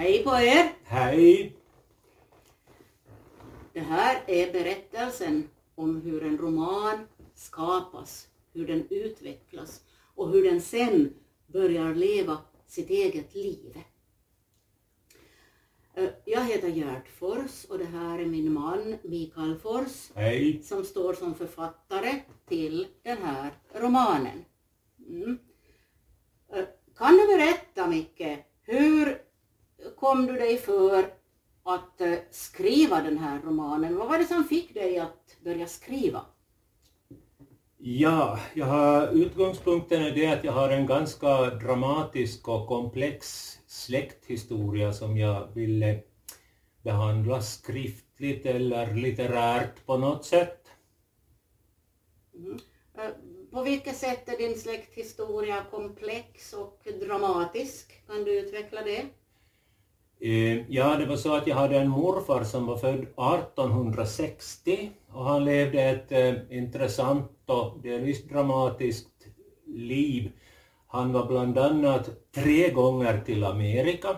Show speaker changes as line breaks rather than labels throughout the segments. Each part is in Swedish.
Hej på er!
Hej!
Det här är berättelsen om hur en roman skapas, hur den utvecklas och hur den sen börjar leva sitt eget liv. Eh, Jag heter Gerd Fors och det här är min man Mikael Fors
Hej!
som står som författare till den här romanen. Mm. Eh, Kan du berätta Micke, hur kom du dig för att eh, skriva den här romanen? Vad var det som fick dig att börja skriva?
Ja, jag har, utgångspunkten är det att jag har en ganska dramatisk och komplex släkthistoria som jag ville behandla skriftligt eller litterärt på något sätt.
Mm. Eh, På vilket sätt är din släkthistoria komplex och dramatisk? Kan du utveckla det?
Eh, ja, det var så att jag hade en morfar som var född 1860 och han levde ett eh, intressant och delvis dramatiskt liv. Han var bland annat tre gånger till Amerika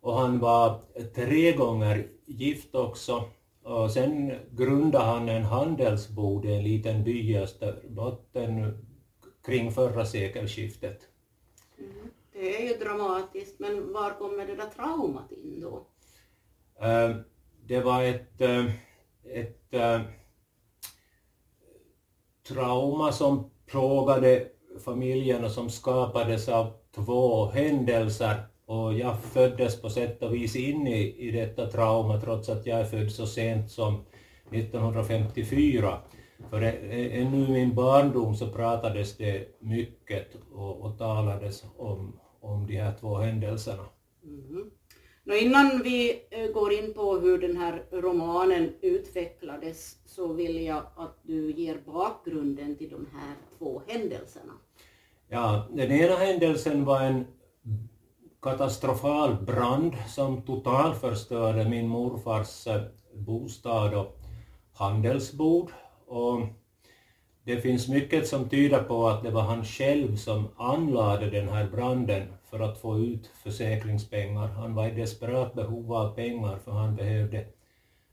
och han var tre gånger gift också. Och sen grundade han en handelsbod i en liten by i Österbotten kring förra sekelskiftet.
Mm. Det är ju dramatiskt, men var kommer det där traumat in då?
Uh, Det var ett, uh, ett uh, trauma som plågade familjen och som skapades av två händelser och jag föddes på sätt och vis in i, i detta trauma trots att jag är född så sent som 1954. För ännu i min barndom så pratades det mycket och, och talades om, om de här två händelserna.
Mhm. Nå, innan vi eh, går in på hur den här romanen utvecklades så vill jag att du ger bakgrunden till de här två händelserna.
Ja, den ena händelsen var en katastrofal brand som totalförstörde min morfars eh, bostad och handelsbord. Och det finns mycket som tyder på att det var han själv som anlade den här branden för att få ut försäkringspengar. Han var i desperat behov av pengar för han behövde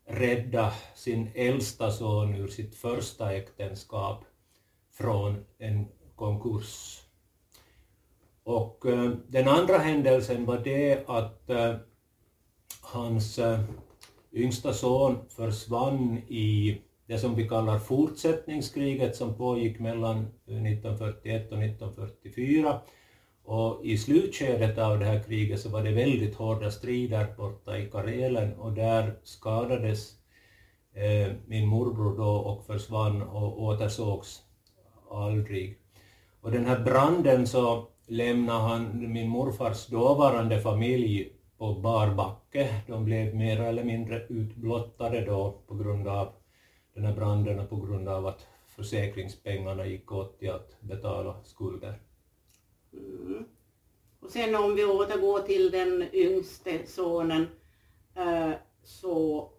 rädda sin äldsta son ur sitt första äktenskap från en konkurs. Och eh, den andra händelsen var det att eh, hans eh, yngsta son försvann i det som vi kallar fortsättningskriget som pågick mellan 1941 och 1944. Och i slutskedet av det här kriget så var det väldigt hårda strider borta i Karelen och där skadades eh, min morbror då och försvann och återsågs aldrig. Och den här branden så lämnade han min morfars dåvarande familj på bar backe. De blev mer eller mindre utblottade då på grund av den här branden på grund av att försäkringspengarna gick åt till att betala skulder.
Mm. Och sen om vi återgår till den yngste sonen eh, så,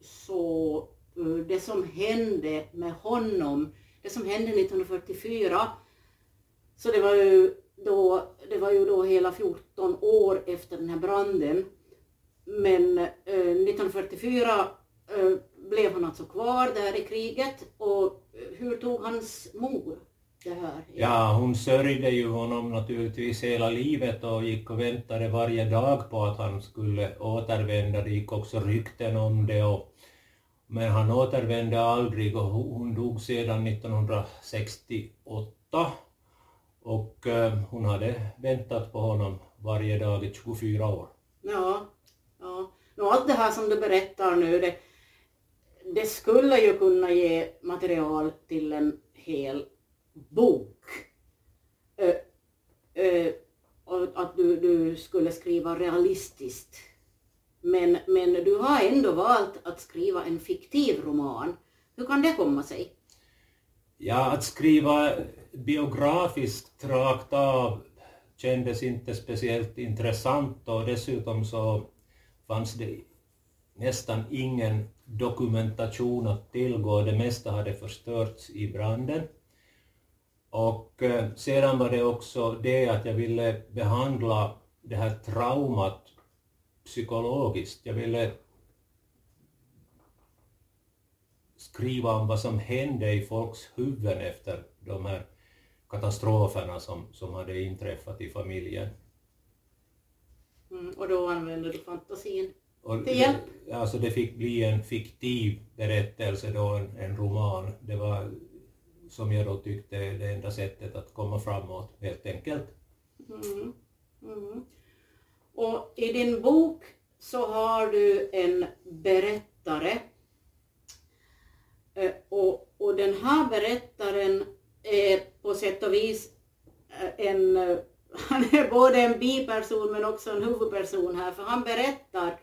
så eh, det som hände med honom, det som hände 1944, så det var ju då, det var ju då hela 14 år efter den här branden. Men eh, 1944 blev han alltså kvar där i kriget och eh, hur tog hans mor det här?
Ja, hon sörjde ju honom naturligtvis hela livet och gick och väntade varje dag på att han skulle återvända. Det gick också rykten om det. Och, men han återvände aldrig och hon hon dog sedan 1968. Och eh, hon hade väntat på honom varje dag i 24 år.
Ja, ja. Och allt det här som du berättar nu, det, det skulle ju kunna ge material till en hel bok. Eh, eh, ö, ö, att du, du skulle skriva realistiskt. Men, men du har ändå valt att skriva en fiktiv roman. Hur kan det komma sig?
Ja, att skriva biografiskt rakt av kändes inte speciellt intressant och dessutom så fanns det nästan ingen dokumentation att tillgå. Det mesta hade förstörts i branden. Och eh, sedan var det också det att jag ville behandla det här traumat psykologiskt. Jag ville skriva om vad som hände i folks huvuden efter de här katastroferna som, som hade inträffat i familjen.
Mm, och då använde du fantasin
och
till hjälp?
Alltså det fick bli en fiktiv berättelse då, en, en roman. Det var som jag då tyckte det enda sättet att komma framåt helt enkelt.
Mm. Mm. Och i din bok så har du en berättare. Eh, Och, och den här berättaren är på sätt och vis eh, en, han är både en biperson men också en huvudperson här för han berättar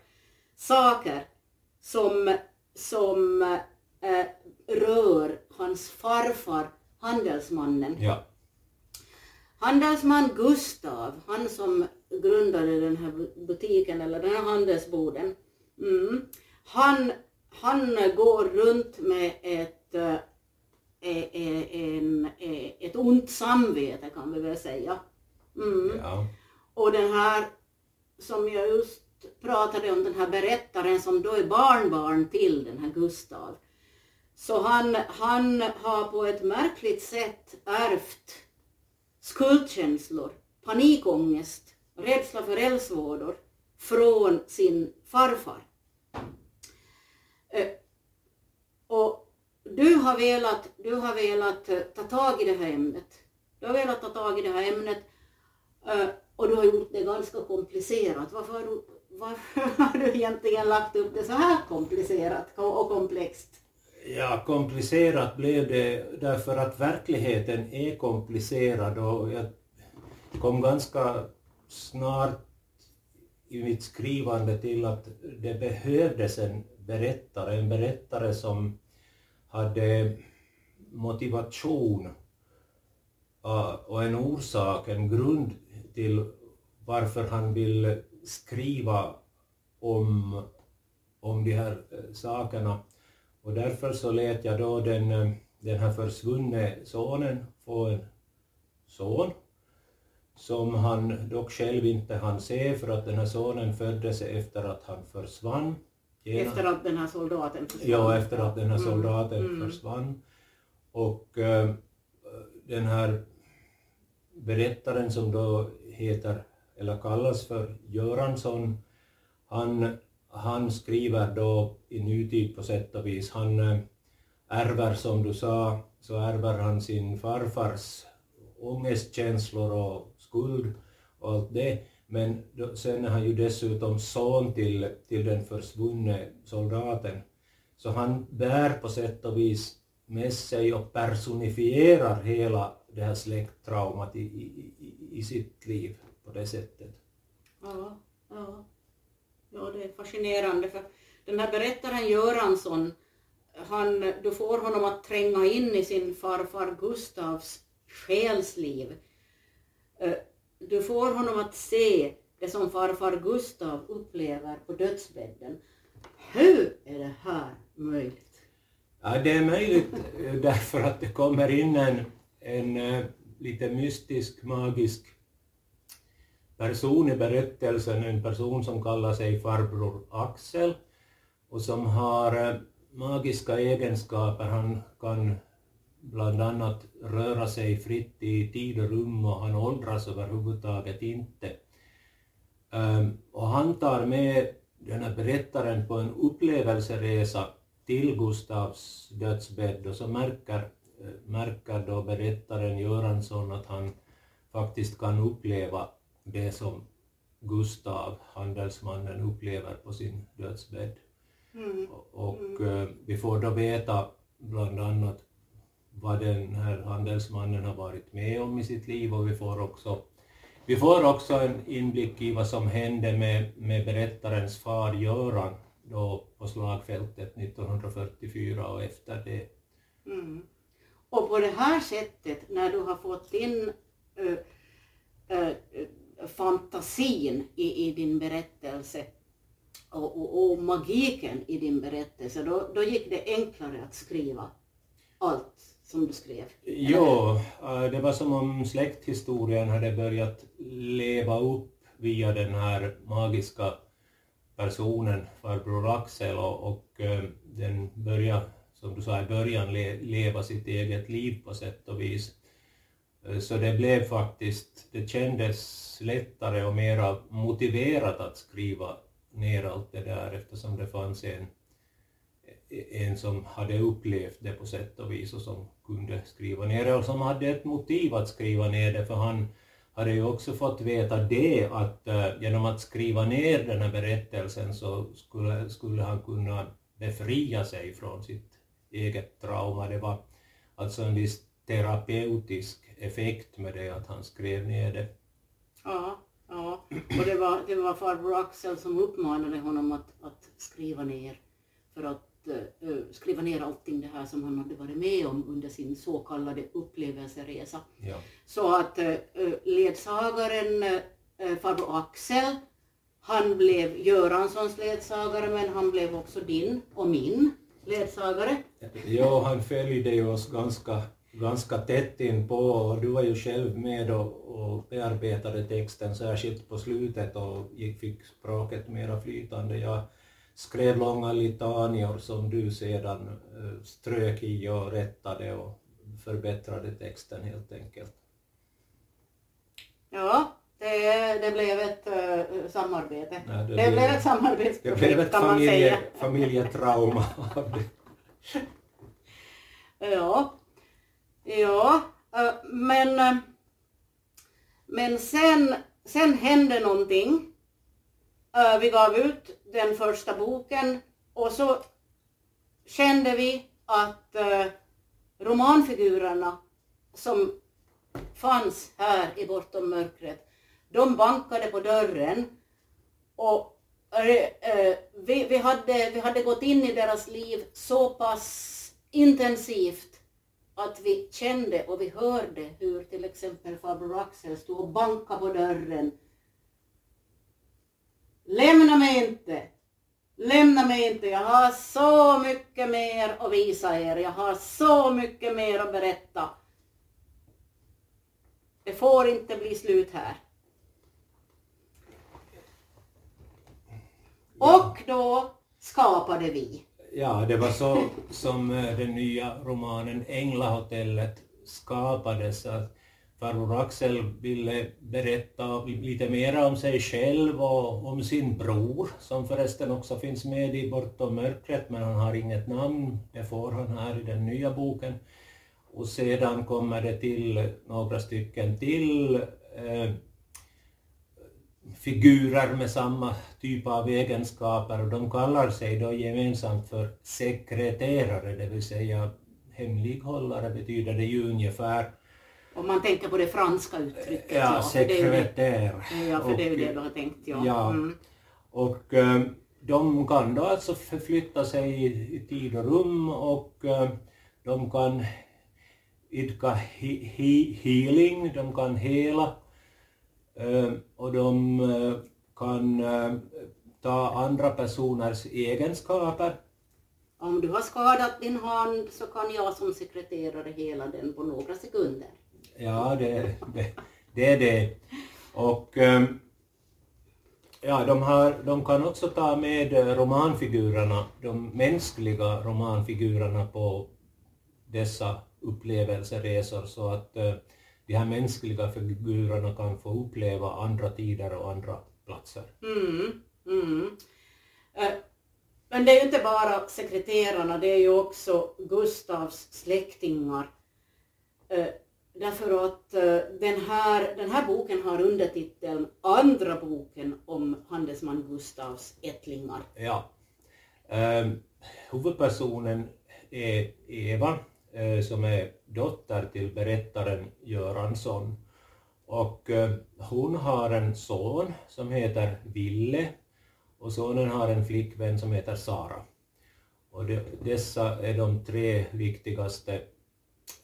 saker som, som eh, rör hans farfar, handelsmannen.
Ja,
Handelsman Gustav, han som grundade den här bu- butiken eller den här handelsboden, mm, han, han går runt med ett, eh, eh, eh, en, eh, ett ont samvete kan vi väl säga. Mm.
ja,
Och den här, som jag just pratade om, den här berättaren som då är barnbarn till den här Gustav. Så han, han har på ett märkligt sätt ärvt skuldkänslor, panikångest, rädsla för eldsvådor från sin farfar. Eh, och du har velat, du har velat eh, ta tag i det här ämnet. Du har velat ta tag i det här ämnet eh, och du har gjort det ganska komplicerat. Varför har du, varför har du egentligen lagt upp det så här komplicerat och komplext?
Ja, komplicerat blev det därför att verkligheten är komplicerad och jag kom ganska snart i mitt skrivande till att det behövdes en berättare, en berättare som hade motivation och en orsak, en grund till varför han vill skriva om, om de här eh, sakerna. Och därför så lät jag då den, eh, den här försvunne sonen få en son som han dock själv inte hann se för att den här sonen föddes efter att han försvann. Genom-
Efter att den här soldaten försvann?
Ja, efter att den här
Mm,
soldaten
mm.
försvann. Och eh, den här berättaren som då heter, eller kallas för Göransson, han, han skriver då i nutid på sätt och vis. Han eh, ärver, som du sa, så ärver han sin farfars ångestkänslor och skuld och allt det. Men då, sen är han ju dessutom son till, till den försvunne soldaten. Så han bär på sätt och vis med sig och personifierar hela det här släkttraumat i, i, i, i sitt liv på det sättet.
Ja, ja. ja, det är fascinerande för den här berättaren Göransson, han, du får honom att tränga in i sin farfar Gustavs själsliv. Eh, Du får honom att se det som farfar Gustav upplever på dödsbädden. Hur är det här möjligt?
Ja, det är möjligt eh, därför att det kommer in en, en eh, lite mystisk, magisk person i berättelsen, en person som kallar sig farbror Axel och som har eh, magiska egenskaper. Han kan bland annat röra sig fritt i tid och rum och han åldras överhuvudtaget inte. Ehm, och han tar med den här berättaren på en upplevelseresa till Gustavs dödsbädd och så märker, eh, märker då berättaren Göransson att han faktiskt kan uppleva det som Gustav, handelsmannen, upplever på sin dödsbädd.
Mm.
Och eh, vi får då veta bland annat vad den här handelsmannen har varit med om i sitt liv och vi får också, vi får också en inblick i vad som hände med, med berättarens far Göran då på slagfältet 1944 och efter det.
Mm. Och på det här sättet, när du har fått in ö, ö, fantasin i, i din berättelse och, och, och magiken i din berättelse, då, då gick det enklare att skriva allt som du skrev.
Ja, eh, det var som om släkthistorien hade börjat leva upp via den här magiska personen, farbror Axel, och, och eh, den började, som du sa i början, le, leva sitt eget liv på sätt och vis. Eh, så det blev faktiskt, det kändes lättare och mera motiverat att skriva ner allt det där eftersom det fanns en, en som hade upplevt det på sätt och vis och som kunde skriva ner det och som hade ett motiv att skriva ner det för han hade ju också fått veta det att eh, genom att skriva ner den här berättelsen så skulle, skulle han kunna befria sig från sitt eget trauma. Det var alltså en viss terapeutisk effekt med det att han skrev ner det.
Ja, ja. och det var, det var farbror Axel som uppmanade honom att, att skriva ner för att uh, skriva ner allting det här som han hade varit med om under sin så kallade upplevelseresa.
Ja.
Så att uh, ledsagaren uh, farbror Axel, han blev Göranssons ledsagare men han blev också din och min ledsagare.
Ja, han följde ju oss ganska, ganska tätt in på och du var ju själv med och, och bearbetade texten särskilt på slutet och gick, fick språket mera flytande. Jag skrev långa litanior som du sedan uh, strök i och rättade och förbättrade texten helt enkelt.
Ja, det, det blev ett uh, samarbete.
Nej,
det, det blev ett samarbetsprojekt
det blev ett
kan man
familje,
säga.
familjetrauma av det.
Ja, ja, eh, men, eh, men sen, sen hände någonting. Eh, vi gav ut den första boken och så kände vi att romanfigurerna som fanns här i Bortom mörkret, de bankade på dörren och vi, vi, hade, vi hade gått in i deras liv så pass intensivt att vi kände och vi hörde hur till exempel farbror Axel stod och bankade på dörren. Lämna mig inte! Lämna mig inte! Jag har så mycket mer att visa er. Jag har så mycket mer att berätta. Det får inte bli slut här. Och då skapade vi.
Ja, det var så som eh, den nya romanen Änglahotellet skapades. Att farbror Axel ville berätta lite mer om sig själv och om sin bror, som förresten också finns med i Bortom mörkret, men han har inget namn. Det får han här i den nya boken. Och sedan kommer det till några stycken till eh, figurer med samma typ av egenskaper och de kallar sig då gemensamt för sekreterare, det vill säga hemlighållare betyder det ju ungefär.
Om man tänker på det franska uttrycket.
Ja, sekretär.
Ja, för det är ju det du har tänkt. Ja.
Ja.
Mm.
Och eh, de kan då alltså förflytta sig i, tid och rum och eh, de kan idka he, he, healing, de kan hela och de eh, kan eh, ta andra personers egenskaper.
Om du har skadat din hand så kan jag som sekreterare hela den på några sekunder.
Ja, det, det, det är det. Och ja, de, har, de kan också ta med eh, romanfigurerna, de mänskliga romanfigurerna på dessa upplevelseresor så att eh, de här mänskliga figurerna kan få uppleva andra tider och andra platser.
Mm, mm. Eh, Men det är ju inte bara sekreterarna, det är ju också Gustavs släktingar. Eh, Därför att eh, den här, den här boken har undertiteln Andra boken om handelsman Gustavs ättlingar.
Ja. Um, huvudpersonen är Eva som är dotter till berättaren Göransson. Och eh, hon har en son som heter Ville och sonen har en flickvän som heter Sara. Och de, dessa är de tre viktigaste,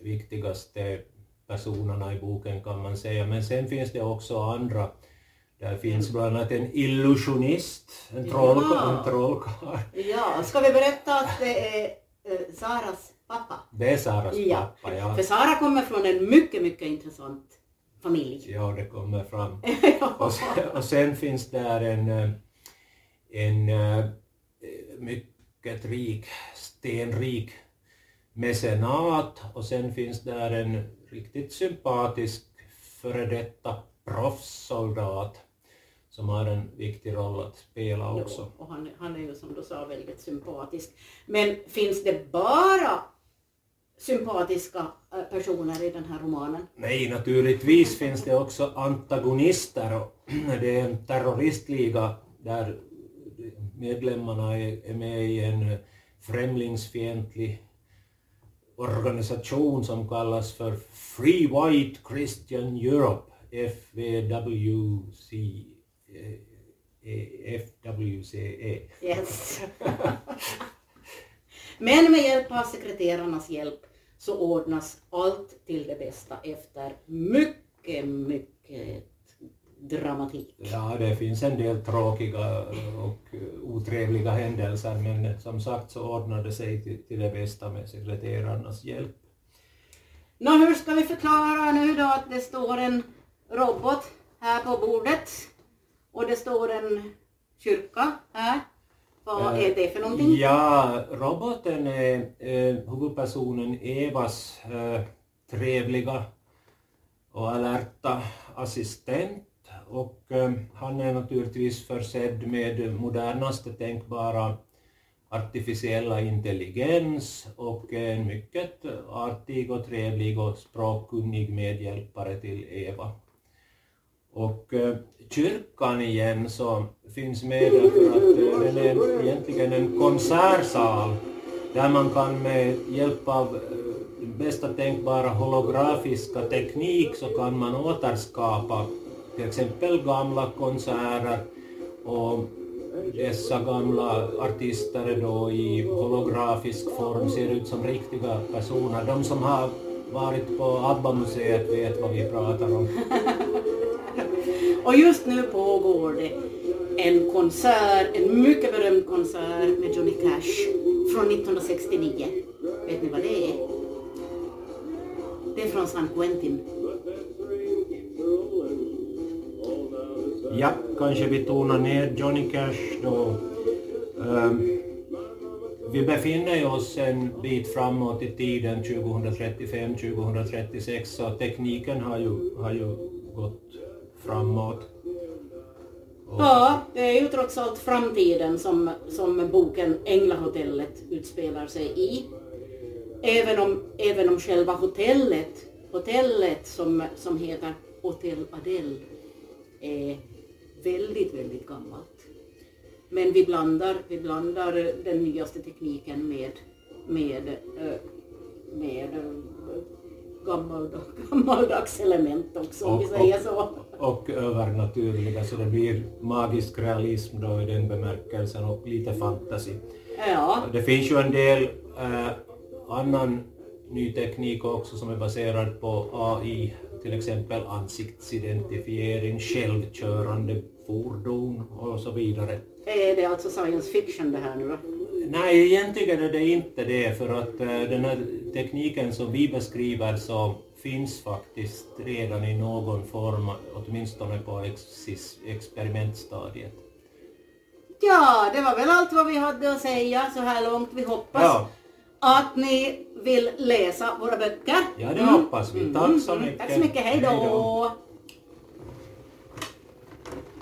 viktigaste personerna i boken kan man säga. Men sen finns det också andra. Där finns bland annat en illusionist, en, troll,
Ja.
en trollkarl.
Ja, ska vi berätta att det är eh, Saras pappa?
Det är Saras
Ja,
pappa, ja.
för Sara kommer från en mycket, mycket intressant familj.
Ja, det kommer fram.
Ja.
Och sen, och sen finns där en, eh, en äh, mycket rik, stenrik mecenat och sen finns där en riktigt sympatisk före detta proffssoldat som har en viktig roll att spela också.
Jo, och han, han är ju som du sa väldigt sympatisk. Men finns det bara sympatiska eh, personer i den här romanen?
Nej, naturligtvis finns det också antagonister. Och det är en terroristliga där medlemmarna är med i en främlingsfientlig organisation som kallas för Free White Christian Europe, FWC. FWCE.
Yes. Men med hjälp av sekreterarnas hjälp så ordnas allt till det bästa efter mycket, mycket dramatik.
Ja, det finns en del tråkiga och otrevliga händelser men som sagt så ordnar det sig till, till det bästa med sekreterarnas hjälp.
Nå, hur ska vi förklara nu då att det står en robot här på bordet och det står en kyrka här? Vad är det för någonting?
Ja, roboten är eh, huvudpersonen Evas eh, trevliga och alerta assistent och eh, han är naturligtvis försedd med modernaste tänkbara artificiella intelligens och en mycket artig och trevlig och språkkunnig medhjälpare till Eva. Och eh, kyrkan igen så finns med därför att eh, den är egentligen en konsertsal där man kan med hjälp av eh, bästa tänkbara holografiska teknik så kan man återskapa till exempel gamla konserter och dessa gamla artister då i holografisk form ser ut som riktiga personer. De som har varit på ABBA-museet vet vad vi pratar om.
Och just nu pågår det en konsert, en mycket berömd konsert med Johnny Cash från 1969. Vet ni vad det är? Det är från San Quentin.
Ja, kanske vi tonar ner Johnny Cash då. Um, vi befinner oss en bit framåt i tiden, 2035-2036, så tekniken har ju, har ju gått framåt.
Och ja, det är ju trots allt framtiden som, som boken Änglahotellet utspelar sig i. Även om, även om själva hotellet, hotellet som, som heter Hotel Adele är väldigt, väldigt gammalt. Men vi blandar, vi blandar den nyaste tekniken med, med, eh, med eh, eh, gammaldags element också, om vi säger så.
Och övernaturliga, så det blir magisk realism då i den bemärkelsen och lite fantasi.
Ja.
Det finns ju en del eh, annan ny teknik också som är baserad på AI, till exempel ansiktsidentifiering, självkörande fordon och så vidare.
Är det alltså science fiction det här nu då?
Nej, egentligen är det inte det, för att uh, den här tekniken som vi beskriver så finns faktiskt redan i någon form, åtminstone på ex experimentstadiet.
Ja, det var väl allt vad vi hade att säga så här långt. Vi hoppas ja. att ni vill läsa våra böcker.
Ja, det hoppas vi. Tack så mycket.
Tack så mycket. Hej då.